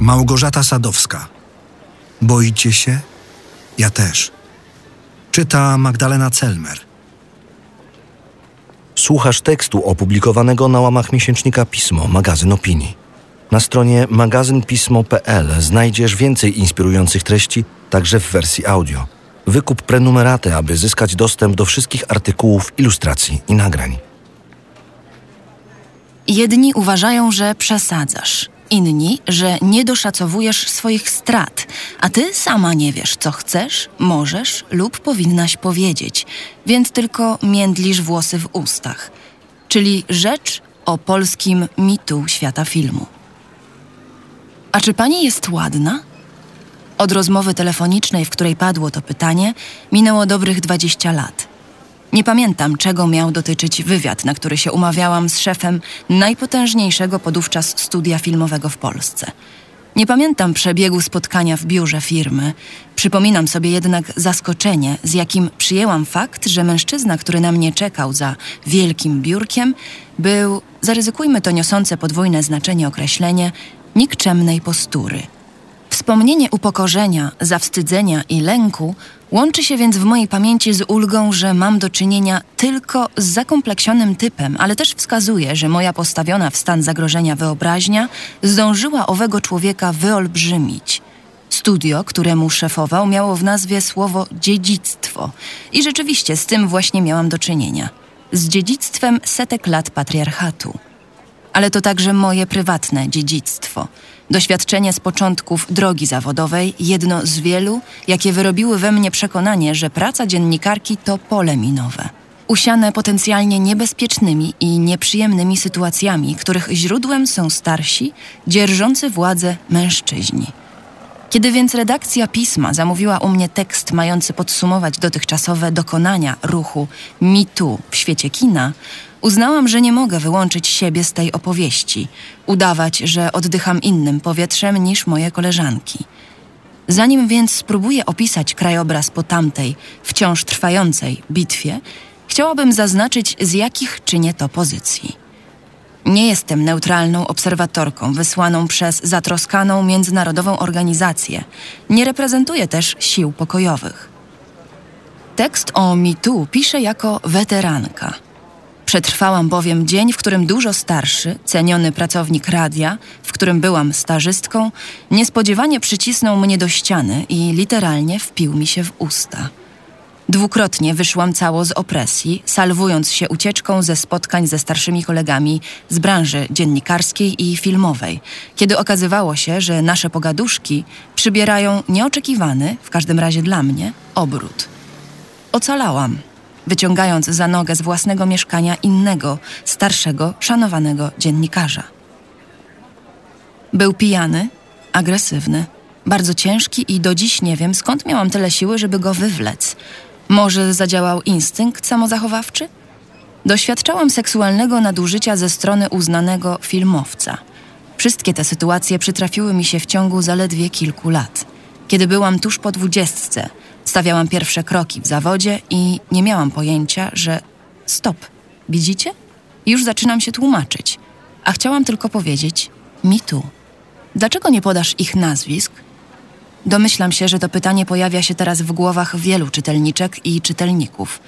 Małgorzata Sadowska. Boicie się? Ja też. Czyta Magdalena Celmer. Słuchasz tekstu opublikowanego na łamach miesięcznika Pismo, magazyn opinii. Na stronie magazynpismo.pl znajdziesz więcej inspirujących treści, także w wersji audio. Wykup prenumeraty, aby zyskać dostęp do wszystkich artykułów, ilustracji i nagrań. Jedni uważają, że przesadzasz, inni, że nie doszacowujesz swoich strat, a ty sama nie wiesz, co chcesz, możesz lub powinnaś powiedzieć, więc tylko międlisz włosy w ustach. Czyli rzecz o polskim mitu świata filmu. A czy pani jest ładna? Od rozmowy telefonicznej, w której padło to pytanie, minęło dobrych 20 lat. Nie pamiętam, czego miał dotyczyć wywiad, na który się umawiałam z szefem najpotężniejszego podówczas studia filmowego w Polsce. Nie pamiętam przebiegu spotkania w biurze firmy. Przypominam sobie jednak zaskoczenie, z jakim przyjęłam fakt, że mężczyzna, który na mnie czekał za wielkim biurkiem, był, zaryzykujmy to niosące podwójne znaczenie określenie, nikczemnej postury. Wspomnienie upokorzenia, zawstydzenia i lęku łączy się więc w mojej pamięci z ulgą, że mam do czynienia tylko z zakompleksionym typem, ale też wskazuje, że moja postawiona w stan zagrożenia wyobraźnia zdążyła owego człowieka wyolbrzymić. Studio, któremu szefował, miało w nazwie słowo dziedzictwo i rzeczywiście z tym właśnie miałam do czynienia. Z dziedzictwem setek lat patriarchatu ale to także moje prywatne dziedzictwo. Doświadczenie z początków drogi zawodowej, jedno z wielu, jakie wyrobiły we mnie przekonanie, że praca dziennikarki to pole minowe. Usiane potencjalnie niebezpiecznymi i nieprzyjemnymi sytuacjami, których źródłem są starsi, dzierżący władzę mężczyźni. Kiedy więc redakcja pisma zamówiła u mnie tekst mający podsumować dotychczasowe dokonania ruchu MeToo w świecie kina, Uznałam, że nie mogę wyłączyć siebie z tej opowieści, udawać, że oddycham innym powietrzem niż moje koleżanki. Zanim więc spróbuję opisać krajobraz po tamtej, wciąż trwającej bitwie, chciałabym zaznaczyć, z jakich czynię to pozycji. Nie jestem neutralną obserwatorką wysłaną przez zatroskaną międzynarodową organizację. Nie reprezentuję też sił pokojowych. Tekst o MeToo piszę jako weteranka – Przetrwałam bowiem dzień, w którym dużo starszy, ceniony pracownik radia, w którym byłam stażystką, niespodziewanie przycisnął mnie do ściany i literalnie wpił mi się w usta. Dwukrotnie wyszłam cało z opresji, salwując się ucieczką ze spotkań ze starszymi kolegami z branży dziennikarskiej i filmowej, kiedy okazywało się, że nasze pogaduszki przybierają nieoczekiwany, w każdym razie dla mnie, obrót. Ocalałam wyciągając za nogę z własnego mieszkania innego, starszego, szanowanego dziennikarza. Był pijany, agresywny, bardzo ciężki i do dziś nie wiem, skąd miałam tyle siły, żeby go wywlec. Może zadziałał instynkt samozachowawczy? Doświadczałam seksualnego nadużycia ze strony uznanego filmowca. Wszystkie te sytuacje przytrafiły mi się w ciągu zaledwie kilku lat. Kiedy byłam tuż po dwudziestce, Stawiałam pierwsze kroki w zawodzie i nie miałam pojęcia, że stop, widzicie? Już zaczynam się tłumaczyć, a chciałam tylko powiedzieć mi tu. Dlaczego nie podasz ich nazwisk? Domyślam się, że to pytanie pojawia się teraz w głowach wielu czytelniczek i czytelników.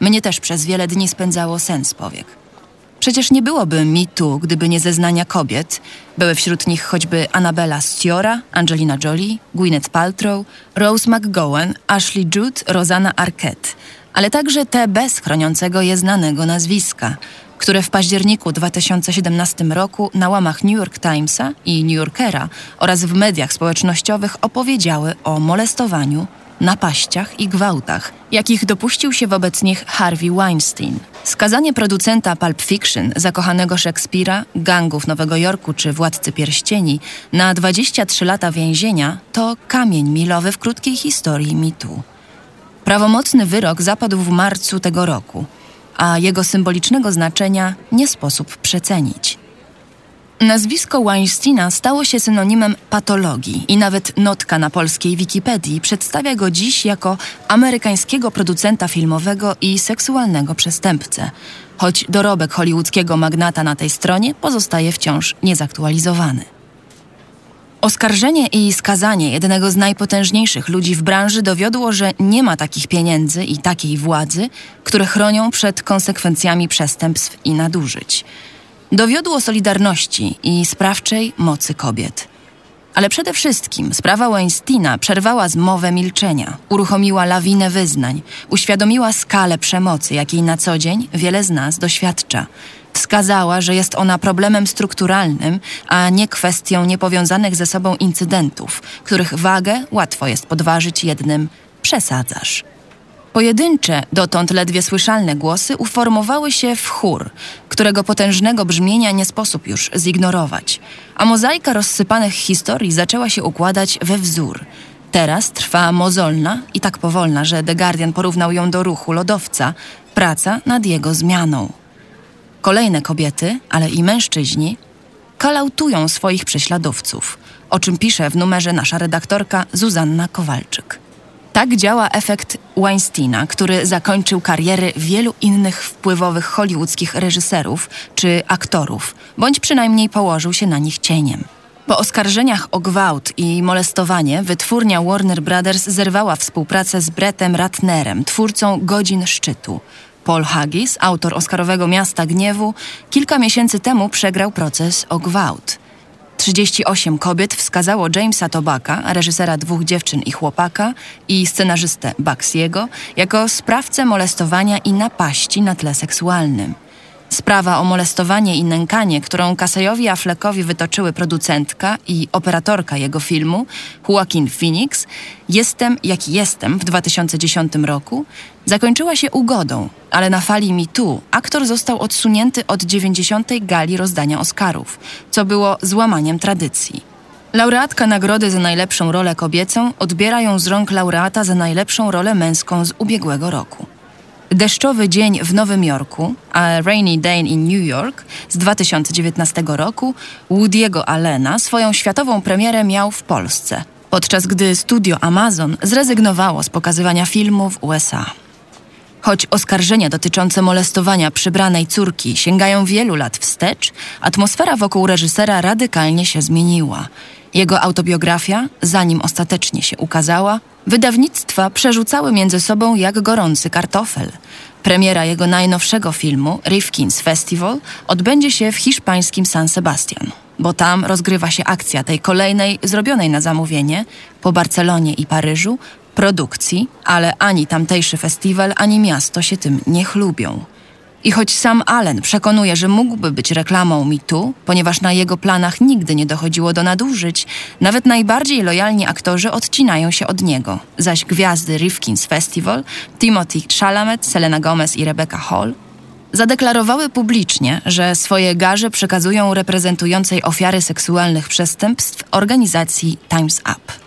Mnie też przez wiele dni spędzało sens powiek. Przecież nie byłoby mi tu, gdyby nie zeznania kobiet. Były wśród nich choćby Annabella Stiora, Angelina Jolie, Gwyneth Paltrow, Rose McGowan, Ashley Judd, Rosanna Arquette, ale także te bez chroniącego je znanego nazwiska, które w październiku 2017 roku na łamach New York Timesa i New Yorkera oraz w mediach społecznościowych opowiedziały o molestowaniu, napaściach i gwałtach, jakich dopuścił się wobec nich Harvey Weinstein. Skazanie producenta Pulp Fiction, zakochanego Szekspira, gangów Nowego Jorku czy Władcy Pierścieni na 23 lata więzienia to kamień milowy w krótkiej historii mitu. Prawomocny wyrok zapadł w marcu tego roku, a jego symbolicznego znaczenia nie sposób przecenić. Nazwisko Weinsteina stało się synonimem patologii i nawet notka na polskiej Wikipedii przedstawia go dziś jako amerykańskiego producenta filmowego i seksualnego przestępcę, choć dorobek hollywoodzkiego magnata na tej stronie pozostaje wciąż niezaktualizowany. Oskarżenie i skazanie jednego z najpotężniejszych ludzi w branży dowiodło, że nie ma takich pieniędzy i takiej władzy, które chronią przed konsekwencjami przestępstw i nadużyć. Dowiodło solidarności i sprawczej mocy kobiet. Ale przede wszystkim sprawa Weinsteina przerwała zmowę milczenia, uruchomiła lawinę wyznań, uświadomiła skalę przemocy, jakiej na co dzień wiele z nas doświadcza. Wskazała, że jest ona problemem strukturalnym, a nie kwestią niepowiązanych ze sobą incydentów, których wagę łatwo jest podważyć jednym przesadzasz. Pojedyncze, dotąd ledwie słyszalne głosy uformowały się w chór, którego potężnego brzmienia nie sposób już zignorować, a mozaika rozsypanych historii zaczęła się układać we wzór. Teraz trwa mozolna i tak powolna, że The Guardian porównał ją do ruchu lodowca, praca nad jego zmianą. Kolejne kobiety, ale i mężczyźni, kalautują swoich prześladowców, o czym pisze w numerze nasza redaktorka Zuzanna Kowalczyk. Tak działa efekt Weinsteina, który zakończył kariery wielu innych wpływowych hollywoodzkich reżyserów czy aktorów, bądź przynajmniej położył się na nich cieniem. Po oskarżeniach o gwałt i molestowanie wytwórnia Warner Brothers zerwała współpracę z Brettem Ratnerem, twórcą Godzin Szczytu. Paul Haggis, autor Oscarowego Miasta Gniewu, kilka miesięcy temu przegrał proces o gwałt. 38 kobiet wskazało Jamesa Tobacca, reżysera dwóch dziewczyn i chłopaka, i scenarzystę Baxiego, jako sprawcę molestowania i napaści na tle seksualnym. Sprawa o molestowanie i nękanie, którą Kasajowi Affleckowi wytoczyły producentka i operatorka jego filmu, Joaquin Phoenix, Jestem jaki jestem w 2010 roku, zakończyła się ugodą, ale na fali MeToo aktor został odsunięty od 90. gali rozdania Oscarów, co było złamaniem tradycji. Laureatka nagrody za najlepszą rolę kobiecą odbiera ją z rąk laureata za najlepszą rolę męską z ubiegłego roku. Deszczowy dzień w Nowym Jorku, a Rainy Day in New York z 2019 roku Woody'ego Allena swoją światową premierę miał w Polsce, podczas gdy studio Amazon zrezygnowało z pokazywania filmu w USA. Choć oskarżenia dotyczące molestowania przybranej córki sięgają wielu lat wstecz, atmosfera wokół reżysera radykalnie się zmieniła. Jego autobiografia, zanim ostatecznie się ukazała, wydawnictwa przerzucały między sobą jak gorący kartofel. Premiera jego najnowszego filmu, Rifkin's Festival, odbędzie się w hiszpańskim San Sebastian, bo tam rozgrywa się akcja tej kolejnej, zrobionej na zamówienie, po Barcelonie i Paryżu, produkcji, ale ani tamtejszy festiwal, ani miasto się tym nie chlubią. I choć sam Allen przekonuje, że mógłby być reklamą mitu, ponieważ na jego planach nigdy nie dochodziło do nadużyć, nawet najbardziej lojalni aktorzy odcinają się od niego. Zaś gwiazdy Rifkin's Festival, Timothy Chalamet, Selena Gomez i Rebecca Hall zadeklarowały publicznie, że swoje garze przekazują reprezentującej ofiary seksualnych przestępstw organizacji Time's Up.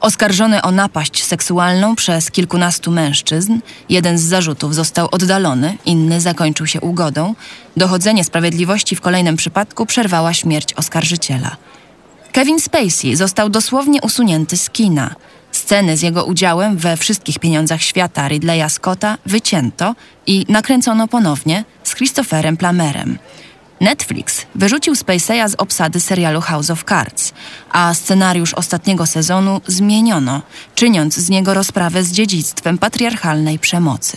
Oskarżony o napaść seksualną przez kilkunastu mężczyzn, jeden z zarzutów został oddalony, inny zakończył się ugodą. Dochodzenie sprawiedliwości w kolejnym przypadku przerwała śmierć oskarżyciela. Kevin Spacey został dosłownie usunięty z kina. Sceny z jego udziałem we wszystkich pieniądzach świata Ridleya Scotta wycięto i nakręcono ponownie z Christopherem Plamerem. Netflix wyrzucił Spaceya z obsady serialu House of Cards, a scenariusz ostatniego sezonu zmieniono, czyniąc z niego rozprawę z dziedzictwem patriarchalnej przemocy.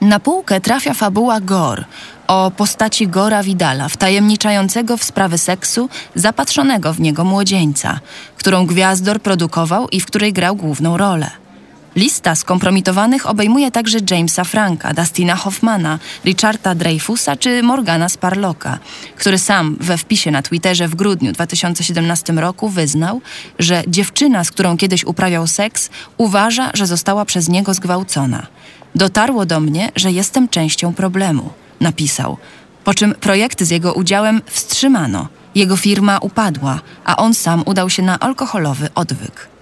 Na półkę trafia fabuła Gore o postaci Gora Vidala, wtajemniczającego w sprawy seksu zapatrzonego w niego młodzieńca, którą Gwiazdor produkował i w której grał główną rolę. Lista skompromitowanych obejmuje także Jamesa Franka, Dustina Hoffmana, Richarda Dreyfusa czy Morgana Sparlocka, który sam we wpisie na Twitterze w grudniu 2017 roku wyznał, że dziewczyna, z którą kiedyś uprawiał seks, uważa, że została przez niego zgwałcona. Dotarło do mnie, że jestem częścią problemu, napisał. Po czym projekty z jego udziałem wstrzymano. Jego firma upadła, a on sam udał się na alkoholowy odwyk.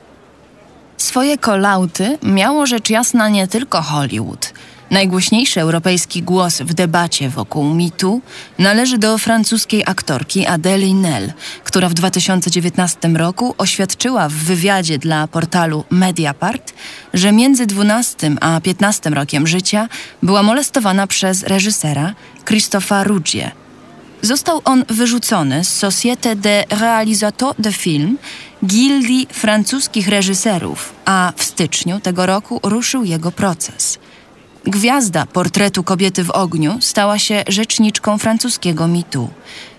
Swoje kolauty miało rzecz jasna nie tylko Hollywood. Najgłośniejszy europejski głos w debacie wokół mitu należy do francuskiej aktorki Adèle Nel, która w 2019 roku oświadczyła w wywiadzie dla portalu Mediapart, że między 12 a 15 rokiem życia była molestowana przez reżysera Christopha Ruggie. Został on wyrzucony z Société de Réalisateurs de Film, gildii francuskich reżyserów, a w styczniu tego roku ruszył jego proces. Gwiazda portretu kobiety w ogniu stała się rzeczniczką francuskiego mitu.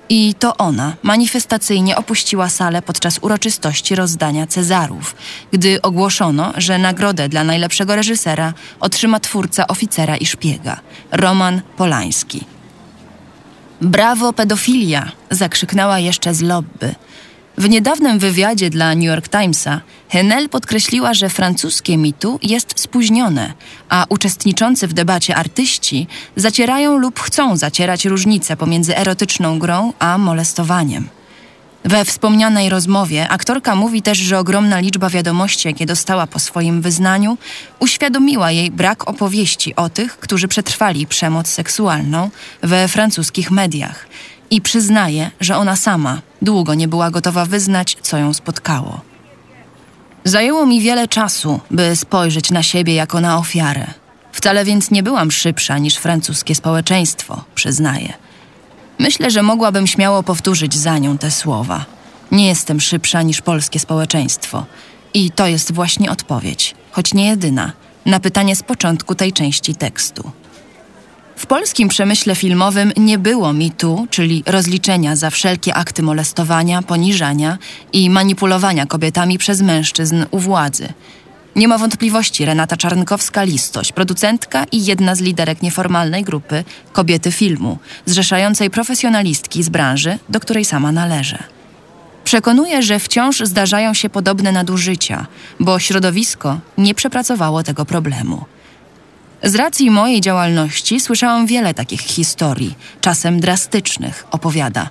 I to ona manifestacyjnie opuściła salę podczas uroczystości rozdania Cezarów, gdy ogłoszono, że nagrodę dla najlepszego reżysera otrzyma twórca oficera i szpiega, Roman Polański. Brawo, pedofilia! zakrzyknęła jeszcze z lobby. W niedawnym wywiadzie dla New York Timesa Henel podkreśliła, że francuskie mitu jest spóźnione, a uczestniczący w debacie artyści zacierają lub chcą zacierać różnice pomiędzy erotyczną grą a molestowaniem. We wspomnianej rozmowie aktorka mówi też, że ogromna liczba wiadomości, jakie dostała po swoim wyznaniu, uświadomiła jej brak opowieści o tych, którzy przetrwali przemoc seksualną we francuskich mediach i przyznaje, że ona sama długo nie była gotowa wyznać, co ją spotkało. Zajęło mi wiele czasu, by spojrzeć na siebie jako na ofiarę. Wcale więc nie byłam szybsza niż francuskie społeczeństwo, przyznaję. Myślę, że mogłabym śmiało powtórzyć za nią te słowa. Nie jestem szybsza niż polskie społeczeństwo. I to jest właśnie odpowiedź, choć nie jedyna, na pytanie z początku tej części tekstu. W polskim przemyśle filmowym nie było mitu, czyli rozliczenia za wszelkie akty molestowania, poniżania i manipulowania kobietami przez mężczyzn u władzy. Nie ma wątpliwości Renata Czarnkowska-Listoś, producentka i jedna z liderek nieformalnej grupy Kobiety Filmu, zrzeszającej profesjonalistki z branży, do której sama należę. Przekonuje, że wciąż zdarzają się podobne nadużycia, bo środowisko nie przepracowało tego problemu. Z racji mojej działalności słyszałam wiele takich historii, czasem drastycznych, opowiada.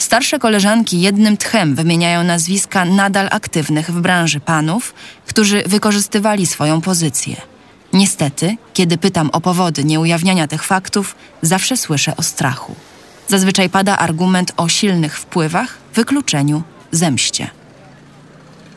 Starsze koleżanki jednym tchem wymieniają nazwiska nadal aktywnych w branży panów, którzy wykorzystywali swoją pozycję. Niestety, kiedy pytam o powody nieujawniania tych faktów, zawsze słyszę o strachu. Zazwyczaj pada argument o silnych wpływach, wykluczeniu, zemście.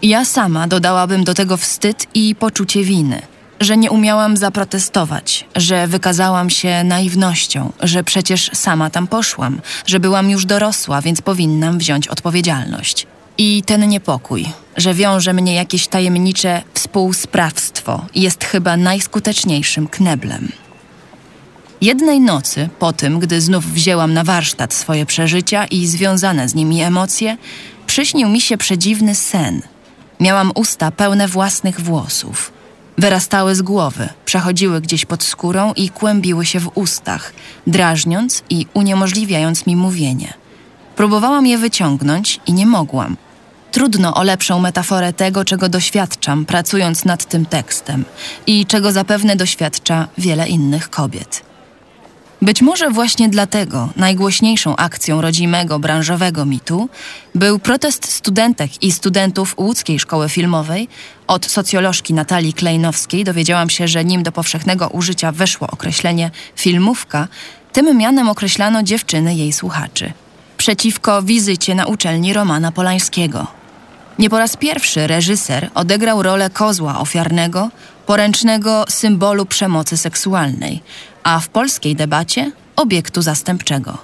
Ja sama dodałabym do tego wstyd i poczucie winy – że nie umiałam zaprotestować, że wykazałam się naiwnością, że przecież sama tam poszłam, że byłam już dorosła, więc powinnam wziąć odpowiedzialność. I ten niepokój, że wiąże mnie jakieś tajemnicze współsprawstwo, jest chyba najskuteczniejszym kneblem. Jednej nocy, po tym, gdy znów wzięłam na warsztat swoje przeżycia i związane z nimi emocje, przyśnił mi się przedziwny sen. Miałam usta pełne własnych włosów. Wyrastały z głowy, przechodziły gdzieś pod skórą i kłębiły się w ustach, drażniąc i uniemożliwiając mi mówienie. Próbowałam je wyciągnąć i nie mogłam. Trudno o lepszą metaforę tego, czego doświadczam, pracując nad tym tekstem i czego zapewne doświadcza wiele innych kobiet. Być może właśnie dlatego najgłośniejszą akcją rodzimego branżowego mitu był protest studentek i studentów łódzkiej szkoły filmowej. Od socjolożki Natalii Klejnowskiej dowiedziałam się, że nim do powszechnego użycia weszło określenie filmówka, tym mianem określano dziewczyny jej słuchaczy. Przeciwko wizycie na uczelni Romana Polańskiego. Nie po raz pierwszy reżyser odegrał rolę kozła ofiarnego, poręcznego symbolu przemocy seksualnej, a w polskiej debacie obiektu zastępczego.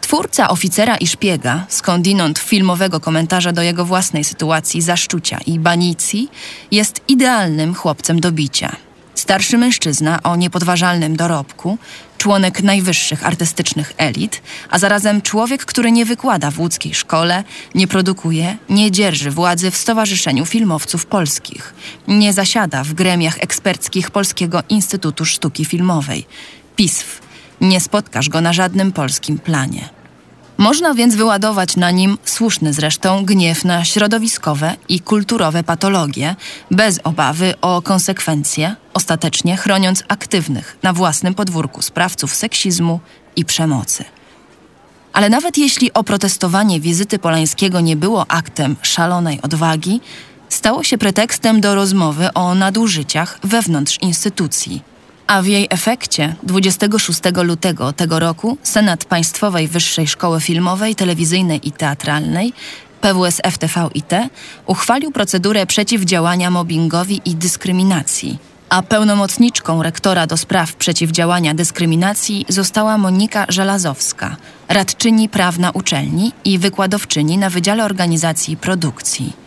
Twórca oficera i szpiega, skądinąd filmowego komentarza do jego własnej sytuacji zaszczucia i banicji, jest idealnym chłopcem do bicia. Starszy mężczyzna o niepodważalnym dorobku, członek najwyższych artystycznych elit, a zarazem człowiek, który nie wykłada w łódzkiej szkole, nie produkuje, nie dzierży władzy w Stowarzyszeniu Filmowców Polskich, nie zasiada w gremiach eksperckich Polskiego Instytutu Sztuki Filmowej. PISF. Nie spotkasz go na żadnym polskim planie. Można więc wyładować na nim słuszny zresztą gniew na środowiskowe i kulturowe patologie, bez obawy o konsekwencje, ostatecznie chroniąc aktywnych na własnym podwórku sprawców seksizmu i przemocy. Ale nawet jeśli oprotestowanie wizyty Polańskiego nie było aktem szalonej odwagi, stało się pretekstem do rozmowy o nadużyciach wewnątrz instytucji – a w jej efekcie 26 lutego tego roku Senat Państwowej Wyższej Szkoły Filmowej, Telewizyjnej i Teatralnej PWS FTV-IT uchwalił procedurę przeciwdziałania mobbingowi i dyskryminacji, a pełnomocniczką rektora do spraw przeciwdziałania dyskryminacji została Monika Żelazowska, radczyni prawna uczelni i wykładowczyni na Wydziale Organizacji Produkcji.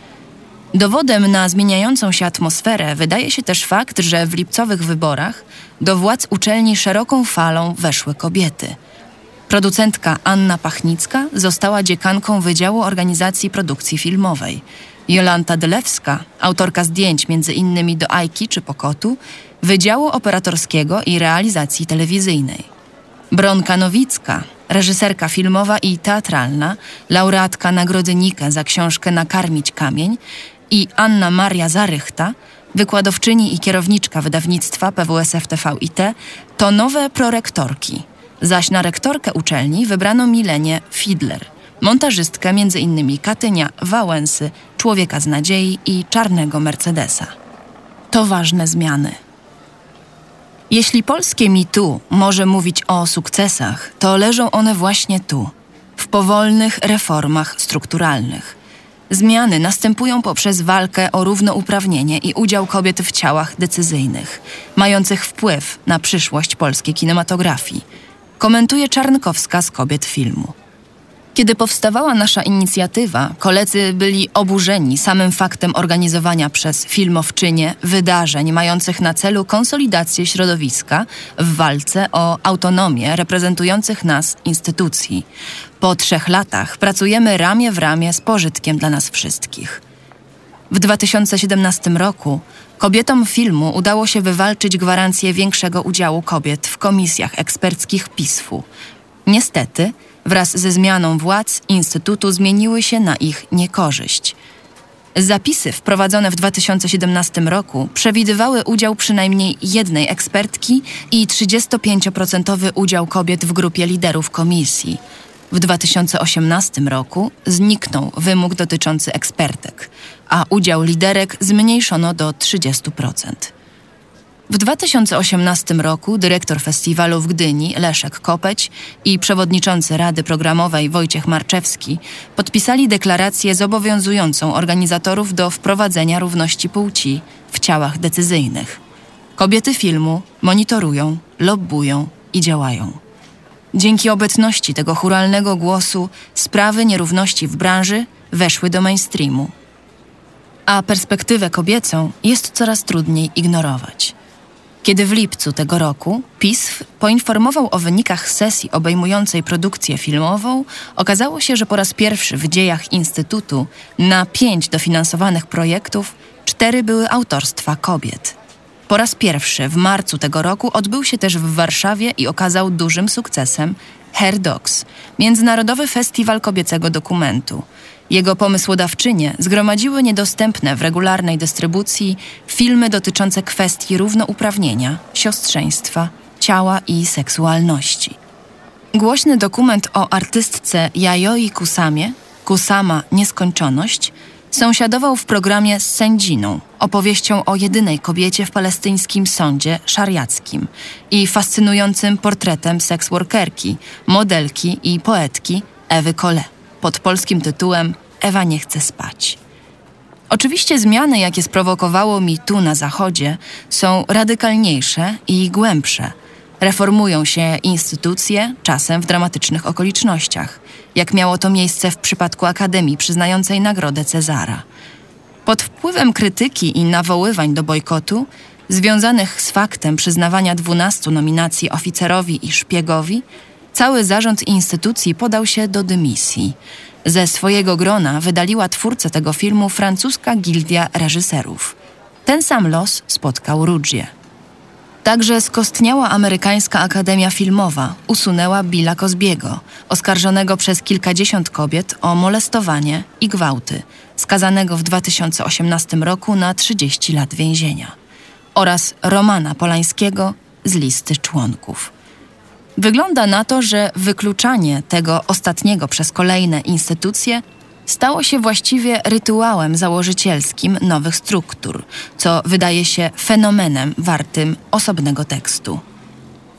Dowodem na zmieniającą się atmosferę wydaje się też fakt, że w lipcowych wyborach do władz uczelni szeroką falą weszły kobiety. Producentka Anna Pachnicka została dziekanką Wydziału Organizacji Produkcji Filmowej. Jolanta Dylewska, autorka zdjęć między innymi do Ajki czy Pokotu, Wydziału Operatorskiego i Realizacji Telewizyjnej. Bronka Nowicka, reżyserka filmowa i teatralna, laureatka Nagrody Nike za książkę Nakarmić kamień i Anna Maria Zarychta, wykładowczyni i kierowniczka wydawnictwa PWSF TVIT, to nowe prorektorki, zaś na rektorkę uczelni wybrano Milenię Fidler, montażystkę m.in. Katynia, Wałęsy, Człowieka z Nadziei i Czarnego Mercedesa. To ważne zmiany. Jeśli polskie mitu może mówić o sukcesach, to leżą one właśnie tu, w powolnych reformach strukturalnych. Zmiany następują poprzez walkę o równouprawnienie i udział kobiet w ciałach decyzyjnych, mających wpływ na przyszłość polskiej kinematografii, komentuje Czarnkowska z kobiet filmu. Kiedy powstawała nasza inicjatywa, koledzy byli oburzeni samym faktem organizowania przez filmowczynie wydarzeń mających na celu konsolidację środowiska w walce o autonomię reprezentujących nas instytucji. Po trzech latach pracujemy ramię w ramię z pożytkiem dla nas wszystkich. W 2017 roku kobietom filmu udało się wywalczyć gwarancję większego udziału kobiet w komisjach eksperckich PISF-u. Niestety, wraz ze zmianą władz Instytutu zmieniły się na ich niekorzyść. Zapisy wprowadzone w 2017 roku przewidywały udział przynajmniej jednej ekspertki i 35% udział kobiet w grupie liderów komisji. W 2018 roku zniknął wymóg dotyczący ekspertek, a udział liderek zmniejszono do 30%. W 2018 roku dyrektor festiwalu w Gdyni Leszek Kopeć i przewodniczący Rady Programowej Wojciech Marczewski podpisali deklarację zobowiązującą organizatorów do wprowadzenia równości płci w ciałach decyzyjnych. Kobiety filmu monitorują, lobbują i działają. Dzięki obecności tego churalnego głosu sprawy nierówności w branży weszły do mainstreamu. A perspektywę kobiecą jest coraz trudniej ignorować. Kiedy w lipcu tego roku PISF poinformował o wynikach sesji obejmującej produkcję filmową, okazało się, że po raz pierwszy w dziejach Instytutu na pięć dofinansowanych projektów cztery były autorstwa kobiet. Po raz pierwszy w marcu tego roku odbył się też w Warszawie i okazał dużym sukcesem Hair Dogs, Międzynarodowy Festiwal Kobiecego Dokumentu. Jego pomysłodawczynie zgromadziły niedostępne w regularnej dystrybucji filmy dotyczące kwestii równouprawnienia, siostrzeństwa, ciała i seksualności. Głośny dokument o artystce Yayoi Kusamie, Kusama Nieskończoność, sąsiadował w programie z sędziną, opowieścią o jedynej kobiecie w palestyńskim sądzie szariackim i fascynującym portretem seksworkerki, modelki i poetki Ewy Kole pod polskim tytułem Ewa nie chce spać. Oczywiście zmiany, jakie sprowokowało mi tu na Zachodzie, są radykalniejsze i głębsze. Reformują się instytucje, czasem w dramatycznych okolicznościach, jak miało to miejsce w przypadku Akademii przyznającej Nagrodę Cezara. Pod wpływem krytyki i nawoływań do bojkotu, związanych z faktem przyznawania 12 nominacji oficerowi i szpiegowi, Cały zarząd instytucji podał się do dymisji. Ze swojego grona wydaliła twórcę tego filmu francuska gildia reżyserów. Ten sam los spotkał Ruggie. Także skostniała amerykańska Akademia Filmowa usunęła Billa Cosbiego, oskarżonego przez kilkadziesiąt kobiet o molestowanie i gwałty, skazanego w 2018 roku na 30 lat więzienia, oraz Romana Polańskiego z listy członków. Wygląda na to, że wykluczanie tego ostatniego przez kolejne instytucje stało się właściwie rytuałem założycielskim nowych struktur, co wydaje się fenomenem wartym osobnego tekstu.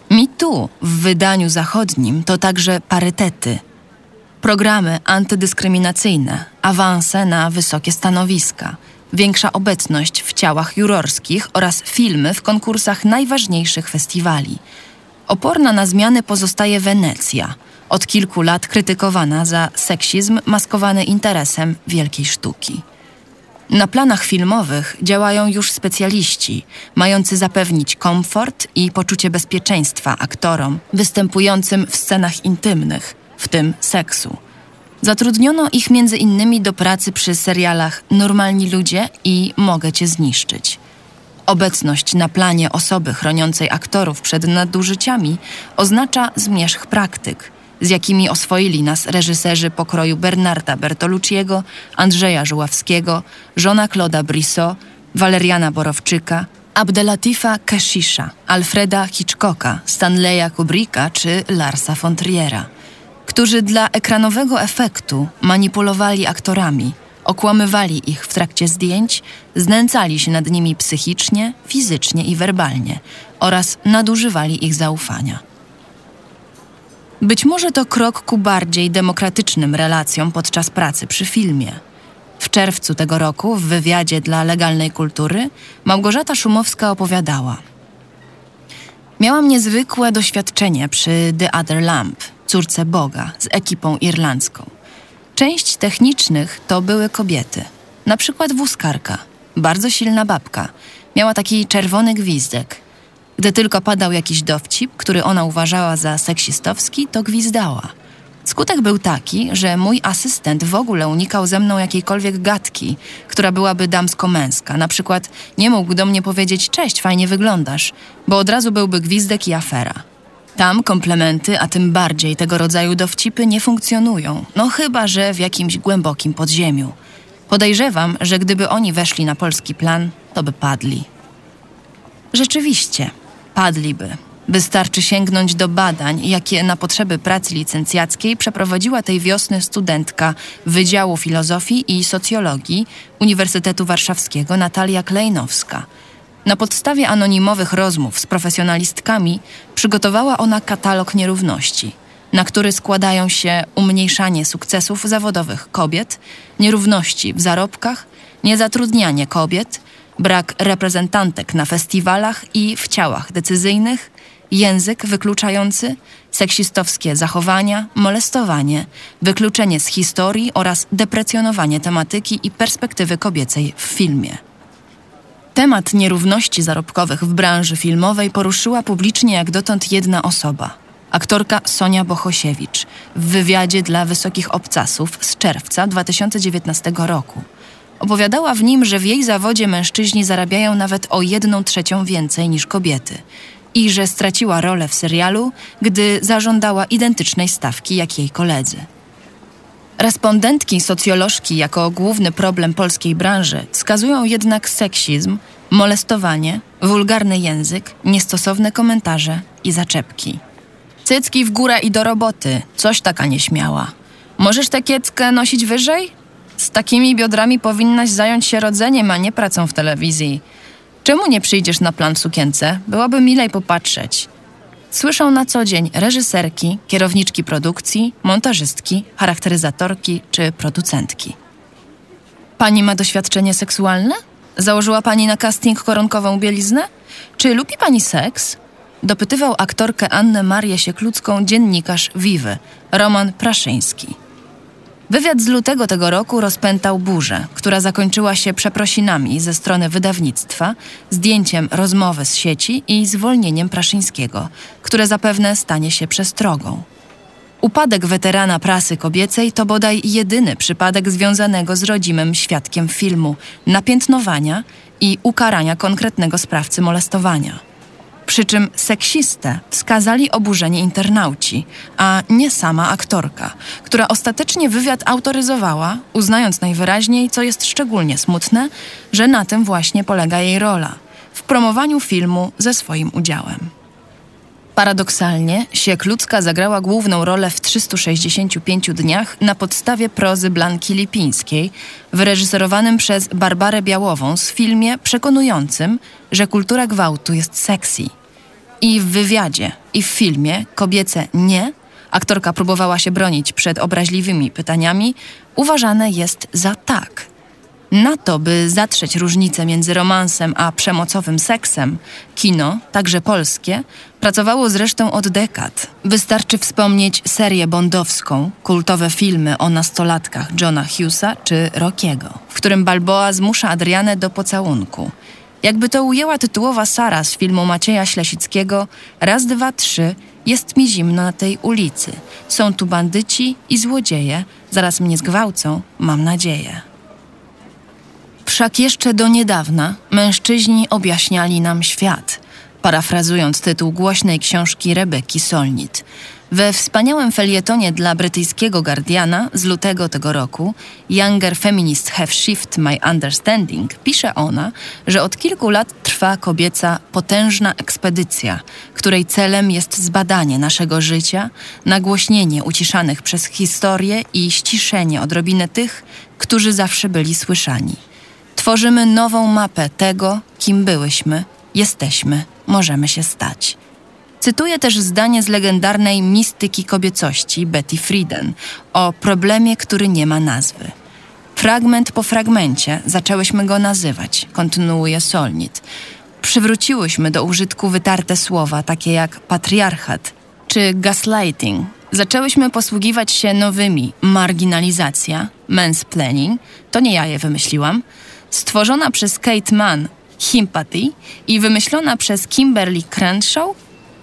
MeToo w wydaniu zachodnim to także parytety, programy antydyskryminacyjne, awanse na wysokie stanowiska, większa obecność w ciałach jurorskich oraz filmy w konkursach najważniejszych festiwali. Oporna na zmiany pozostaje Wenecja, od kilku lat krytykowana za seksizm maskowany interesem wielkiej sztuki. Na planach filmowych działają już specjaliści, mający zapewnić komfort i poczucie bezpieczeństwa aktorom występującym w scenach intymnych, w tym seksu. Zatrudniono ich między innymi do pracy przy serialach Normalni ludzie i Mogę cię zniszczyć. Obecność na planie osoby chroniącej aktorów przed nadużyciami oznacza zmierzch praktyk, z jakimi oswoili nas reżyserzy pokroju Bernarda Bertolucciego, Andrzeja Żuławskiego, żona Claude'a Brissot, Waleriana Borowczyka, Abdelatifa Keshisha, Alfreda Hitchcocka, Stanleya Kubricka czy Larsa von Triera, którzy dla ekranowego efektu manipulowali aktorami, okłamywali ich w trakcie zdjęć, znęcali się nad nimi psychicznie, fizycznie i werbalnie oraz nadużywali ich zaufania. Być może to krok ku bardziej demokratycznym relacjom podczas pracy przy filmie. W czerwcu tego roku w wywiadzie dla Legalnej Kultury Małgorzata Szumowska opowiadała: Miałam niezwykłe doświadczenie przy The Other Lamp, córce Boga, z ekipą irlandzką. Część technicznych to były kobiety, na przykład wózkarka, bardzo silna babka. Miała taki czerwony gwizdek. Gdy tylko padał jakiś dowcip, który ona uważała za seksistowski, to gwizdała. Skutek był taki, że mój asystent w ogóle unikał ze mną jakiejkolwiek gadki, która byłaby damsko-męska. Na przykład nie mógł do mnie powiedzieć cześć, fajnie wyglądasz, bo od razu byłby gwizdek i afera. Tam komplementy, a tym bardziej tego rodzaju dowcipy nie funkcjonują, no chyba że w jakimś głębokim podziemiu. Podejrzewam, że gdyby oni weszli na polski plan, to by padli. Rzeczywiście, padliby. Wystarczy sięgnąć do badań, jakie na potrzeby pracy licencjackiej przeprowadziła tej wiosny studentka Wydziału Filozofii i Socjologii Uniwersytetu Warszawskiego Natalia Klejnowska. Na podstawie anonimowych rozmów z profesjonalistkami przygotowała ona katalog nierówności, na który składają się umniejszanie sukcesów zawodowych kobiet, nierówności w zarobkach, niezatrudnianie kobiet, brak reprezentantek na festiwalach i w ciałach decyzyjnych, język wykluczający, seksistowskie zachowania, molestowanie, wykluczenie z historii oraz deprecjonowanie tematyki i perspektywy kobiecej w filmie. Temat nierówności zarobkowych w branży filmowej poruszyła publicznie jak dotąd jedna osoba aktorka Sonia Bohosiewicz w wywiadzie dla Wysokich Obcasów z czerwca 2019 roku. Opowiadała w nim, że w jej zawodzie mężczyźni zarabiają nawet o jedną trzecią więcej niż kobiety i że straciła rolę w serialu, gdy zażądała identycznej stawki jak jej koledzy. Respondentki socjolożki jako główny problem polskiej branży wskazują jednak seksizm, molestowanie, wulgarny język, niestosowne komentarze i zaczepki. Cycki w górę i do roboty, coś taka nieśmiała. Możesz tę kieckę nosić wyżej? Z takimi biodrami powinnaś zająć się rodzeniem, a nie pracą w telewizji. Czemu nie przyjdziesz na plan w sukience? Byłoby milej popatrzeć. Słyszą na co dzień reżyserki, kierowniczki produkcji, montażystki, charakteryzatorki czy producentki. Pani ma doświadczenie seksualne? Założyła pani na casting koronkową bieliznę? Czy lubi pani seks? Dopytywał aktorkę Annę Marię Siekludzką dziennikarz Wiwy, Roman Praszyński. Wywiad z lutego tego roku rozpętał burzę, która zakończyła się przeprosinami ze strony wydawnictwa, zdjęciem rozmowy z sieci i zwolnieniem Praszyńskiego, które zapewne stanie się przestrogą. Upadek weterana prasy kobiecej to bodaj jedyny przypadek związanego z rodzimym świadkiem filmu, napiętnowania i ukarania konkretnego sprawcy molestowania. Przy czym seksistę wskazali oburzeni internauci, a nie sama aktorka, która ostatecznie wywiad autoryzowała, uznając najwyraźniej, co jest szczególnie smutne, że na tym właśnie polega jej rola w promowaniu filmu ze swoim udziałem. Paradoksalnie, Siek Ludzka zagrała główną rolę w 365 dniach na podstawie prozy Blanki Lipińskiej, wyreżyserowanym przez Barbarę Białową z filmie przekonującym, że kultura gwałtu jest sexy. I w wywiadzie, i w filmie kobiece nie, aktorka próbowała się bronić przed obraźliwymi pytaniami, uważane jest za tak. Na to, by zatrzeć różnicę między romansem a przemocowym seksem, kino, także polskie, pracowało zresztą od dekad. Wystarczy wspomnieć serię bondowską, kultowe filmy o nastolatkach Johna Hughesa czy Rockiego, w którym Balboa zmusza Adrianę do pocałunku. Jakby to ujęła tytułowa Sara z filmu Macieja Ślesickiego Raz, dwa, trzy, jest mi zimno na tej ulicy. Są tu bandyci i złodzieje, zaraz mnie zgwałcą, mam nadzieję. Wszak jeszcze do niedawna mężczyźni objaśniali nam świat, parafrazując tytuł głośnej książki Rebeki Solnit. We wspaniałym felietonie dla brytyjskiego Guardiana z lutego tego roku Younger Feminists Have Shift My Understanding pisze ona, że od kilku lat trwa kobieca potężna ekspedycja, której celem jest zbadanie naszego życia, nagłośnienie uciszanych przez historię i ściszenie odrobinę tych, którzy zawsze byli słyszani. Tworzymy nową mapę tego, kim byłyśmy, jesteśmy, możemy się stać. Cytuję też zdanie z legendarnej mistyki kobiecości Betty Friedan o problemie, który nie ma nazwy. Fragment po fragmencie zaczęłyśmy go nazywać, kontynuuje Solnit. Przywróciłyśmy do użytku wytarte słowa takie jak patriarchat czy gaslighting. Zaczęłyśmy posługiwać się nowymi marginalizacja, mansplaining, to nie ja je wymyśliłam, stworzona przez Kate Mann Himpathy i wymyślona przez Kimberly Crenshaw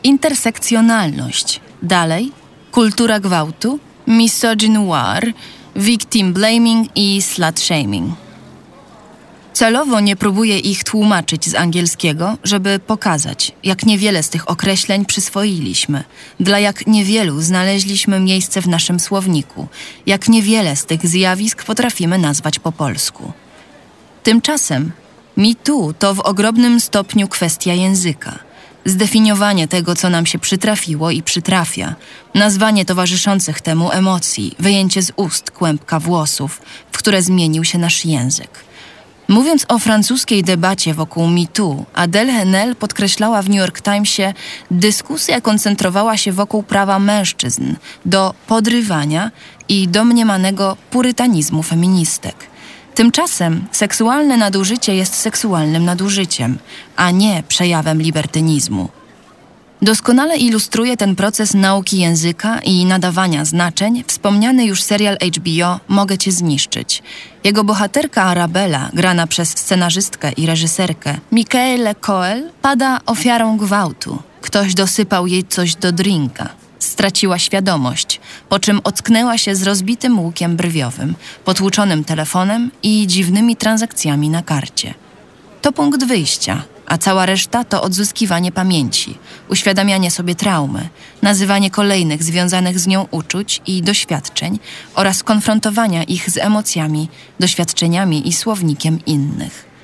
intersekcjonalność. Dalej kultura gwałtu, misogynoir, victim blaming i slut shaming. Celowo nie próbuję ich tłumaczyć z angielskiego, żeby pokazać, jak niewiele z tych określeń przyswoiliśmy, dla jak niewielu znaleźliśmy miejsce w naszym słowniku, jak niewiele z tych zjawisk potrafimy nazwać po polsku. Tymczasem mi tu to w ogromnym stopniu kwestia języka. Zdefiniowanie tego, co nam się przytrafiło i przytrafia, nazwanie towarzyszących temu emocji, wyjęcie z ust kłębka włosów, w które zmienił się nasz język. Mówiąc o francuskiej debacie wokół MeToo, Adele Haenel podkreślała w New York Timesie, dyskusja koncentrowała się wokół prawa mężczyzn do podrywania i domniemanego purytanizmu feministek – Tymczasem seksualne nadużycie jest seksualnym nadużyciem, a nie przejawem libertynizmu. Doskonale ilustruje ten proces nauki języka i nadawania znaczeń wspomniany już serial HBO Mogę Cię zniszczyć. Jego bohaterka Arabella, grana przez scenarzystkę i reżyserkę Michaele Coel, pada ofiarą gwałtu. Ktoś dosypał jej coś do drinka. Straciła świadomość, po czym ocknęła się z rozbitym łukiem brwiowym, potłuczonym telefonem i dziwnymi transakcjami na karcie. To punkt wyjścia, a cała reszta to odzyskiwanie pamięci, uświadamianie sobie traumy, nazywanie kolejnych związanych z nią uczuć i doświadczeń oraz konfrontowania ich z emocjami, doświadczeniami i słownikiem innych.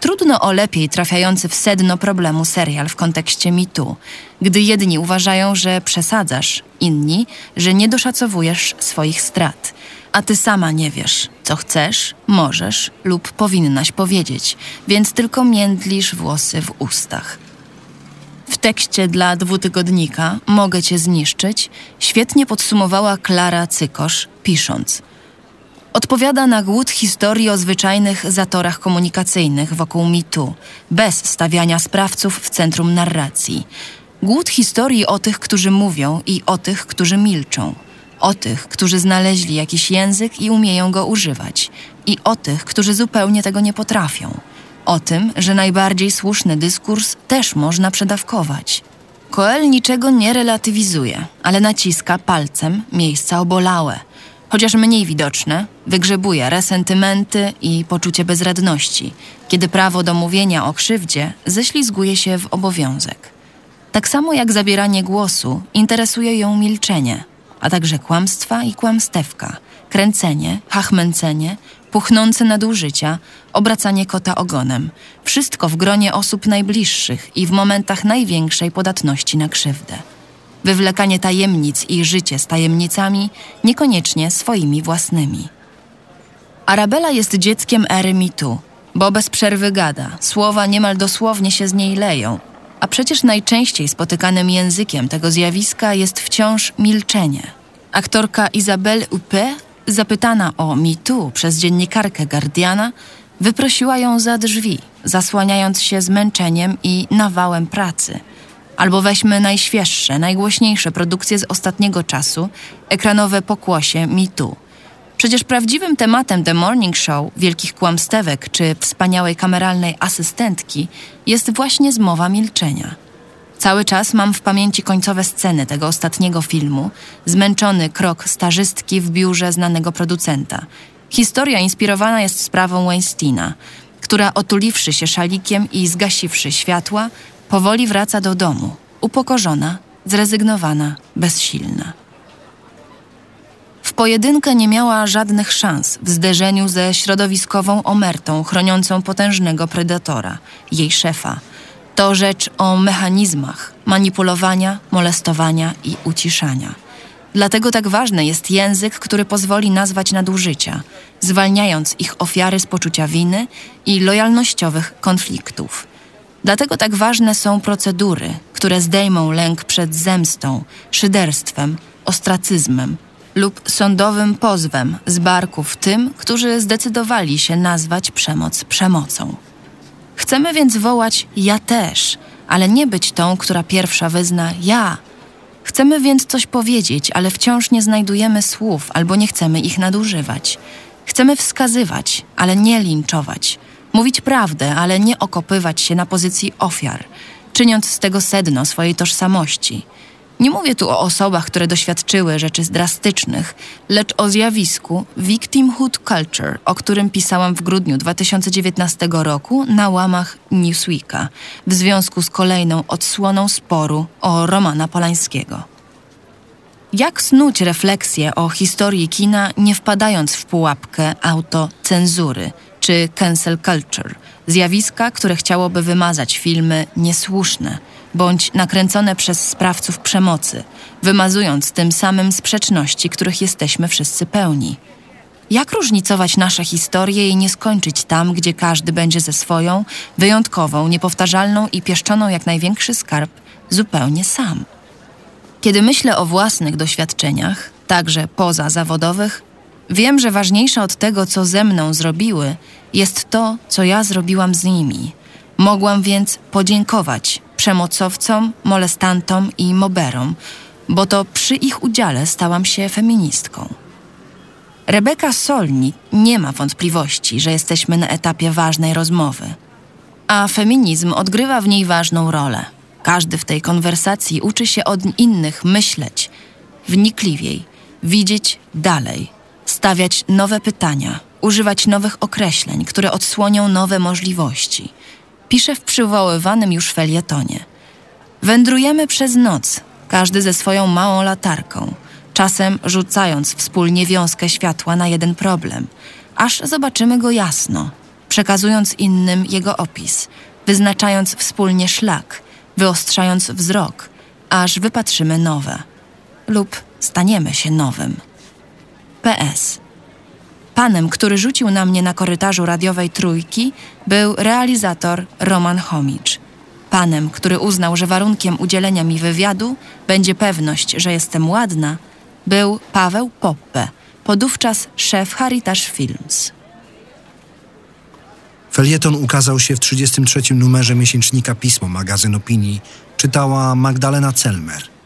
Trudno o lepiej trafiający w sedno problemu serial w kontekście mitu, gdy jedni uważają, że przesadzasz, inni, że nie doszacowujesz swoich strat, a ty sama nie wiesz, co chcesz, możesz lub powinnaś powiedzieć, więc tylko międlisz włosy w ustach. W tekście dla dwutygodnika Mogę cię zniszczyć świetnie podsumowała Klara Cykosz, pisząc – Odpowiada na głód historii o zwyczajnych zatorach komunikacyjnych wokół mitu, bez stawiania sprawców w centrum narracji. Głód historii o tych, którzy mówią i o tych, którzy milczą. O tych, którzy znaleźli jakiś język i umieją go używać. I o tych, którzy zupełnie tego nie potrafią. O tym, że najbardziej słuszny dyskurs też można przedawkować. Koel niczego nie relatywizuje, ale naciska palcem miejsca obolałe – chociaż mniej widoczne, wygrzebuje resentymenty i poczucie bezradności, kiedy prawo do mówienia o krzywdzie ześlizguje się w obowiązek. Tak samo jak zabieranie głosu, interesuje ją milczenie, a także kłamstwa i kłamstewka, kręcenie, hachmęcenie, puchnące nadużycia, obracanie kota ogonem. Wszystko w gronie osób najbliższych i w momentach największej podatności na krzywdę wywlekanie tajemnic i życie z tajemnicami, niekoniecznie swoimi własnymi. Arabella jest dzieckiem ery mitu, bo bez przerwy gada, słowa niemal dosłownie się z niej leją, a przecież najczęściej spotykanym językiem tego zjawiska jest wciąż milczenie. Aktorka Isabelle Huppert zapytana o Too przez dziennikarkę Guardiana, wyprosiła ją za drzwi, zasłaniając się zmęczeniem i nawałem pracy. Albo weźmy najświeższe, najgłośniejsze produkcje z ostatniego czasu, ekranowe pokłosie Me Too. Przecież prawdziwym tematem The Morning Show, wielkich kłamstewek czy wspaniałej kameralnej asystentki jest właśnie zmowa milczenia. Cały czas mam w pamięci końcowe sceny tego ostatniego filmu, zmęczony krok stażystki w biurze znanego producenta. Historia inspirowana jest sprawą Weinsteina, która otuliwszy się szalikiem i zgasiwszy światła, powoli wraca do domu, upokorzona, zrezygnowana, bezsilna. W pojedynkę nie miała żadnych szans w zderzeniu ze środowiskową omertą chroniącą potężnego predatora, jej szefa. To rzecz o mechanizmach manipulowania, molestowania i uciszania. Dlatego tak ważny jest język, który pozwoli nazwać nadużycia, zwalniając ich ofiary z poczucia winy i lojalnościowych konfliktów. Dlatego tak ważne są procedury, które zdejmą lęk przed zemstą, szyderstwem, ostracyzmem lub sądowym pozwem z barków tym, którzy zdecydowali się nazwać przemoc przemocą. Chcemy więc wołać ja też, ale nie być tą, która pierwsza wyzna ja. Chcemy więc coś powiedzieć, ale wciąż nie znajdujemy słów albo nie chcemy ich nadużywać. Chcemy wskazywać, ale nie linczować. Mówić prawdę, ale nie okopywać się na pozycji ofiar, czyniąc z tego sedno swojej tożsamości. Nie mówię tu o osobach, które doświadczyły rzeczy drastycznych, lecz o zjawisku victimhood culture, o którym pisałam w grudniu 2019 roku na łamach Newsweeka w związku z kolejną odsłoną sporu o Romana Polańskiego. Jak snuć refleksję o historii kina, nie wpadając w pułapkę autocenzury czy cancel culture, zjawiska, które chciałoby wymazać filmy niesłuszne – bądź nakręcone przez sprawców przemocy, wymazując tym samym sprzeczności, których jesteśmy wszyscy pełni. Jak różnicować nasze historie i nie skończyć tam, gdzie każdy będzie ze swoją, wyjątkową, niepowtarzalną i pieszczoną jak największy skarb, zupełnie sam? Kiedy myślę o własnych doświadczeniach, także poza zawodowych, wiem, że ważniejsze od tego, co ze mną zrobiły, jest to, co ja zrobiłam z nimi. Mogłam więc podziękować przemocowcom, molestantom i moberom, bo to przy ich udziale stałam się feministką. Rebeka Solni nie ma wątpliwości, że jesteśmy na etapie ważnej rozmowy, a feminizm odgrywa w niej ważną rolę. Każdy w tej konwersacji uczy się od innych myśleć wnikliwiej, widzieć dalej, stawiać nowe pytania, używać nowych określeń, które odsłonią nowe możliwości pisze w przywoływanym już felietonie. Wędrujemy przez noc, każdy ze swoją małą latarką, czasem rzucając wspólnie wiązkę światła na jeden problem, aż zobaczymy go jasno, przekazując innym jego opis, wyznaczając wspólnie szlak, wyostrzając wzrok, aż wypatrzymy nowe lub staniemy się nowym. PS. Panem, który rzucił na mnie na korytarzu radiowej trójki, był realizator Roman Homicz. Panem, który uznał, że warunkiem udzielenia mi wywiadu będzie pewność, że jestem ładna, był Paweł Poppe, podówczas szef Heritage Films. Felieton ukazał się w 33. numerze miesięcznika Pismo, magazyn opinii. Czytała Magdalena Celmer.